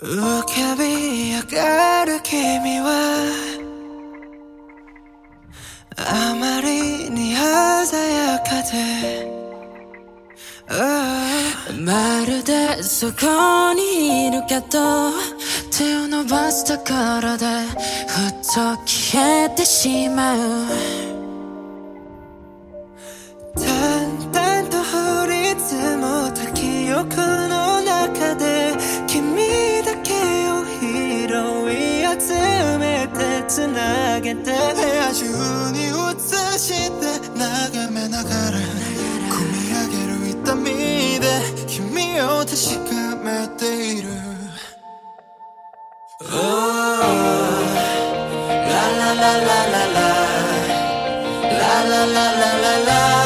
浮かび上がる君はあまりに鮮やかでまるでそこにいるけど手を伸ばすところでふっと消えてしまう。淡々と降り積もった記憶のめて繋げて部屋中に映して眺めながら込み上げる痛みで君を確かめている。Oh, la la la la la La la la la la la La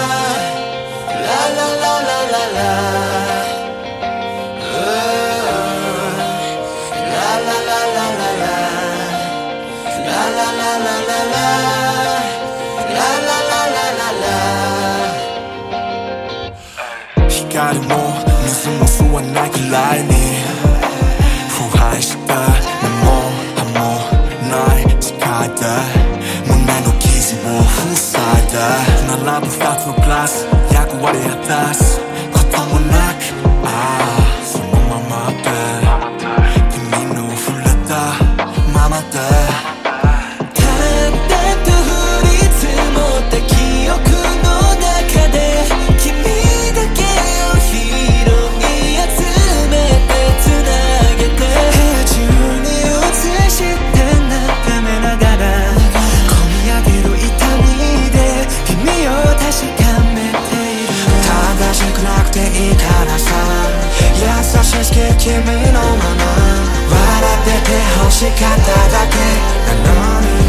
光も水も吸わないくらいに腐敗した目も歯もない世界で胸の傷を塞いで並ぶ二つのグラス役割果たすこみ上げる痛みで君を確かめて正しくなくていいからさ優しく君のまま笑ってて欲しかっただけなのに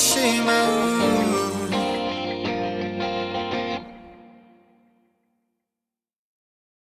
手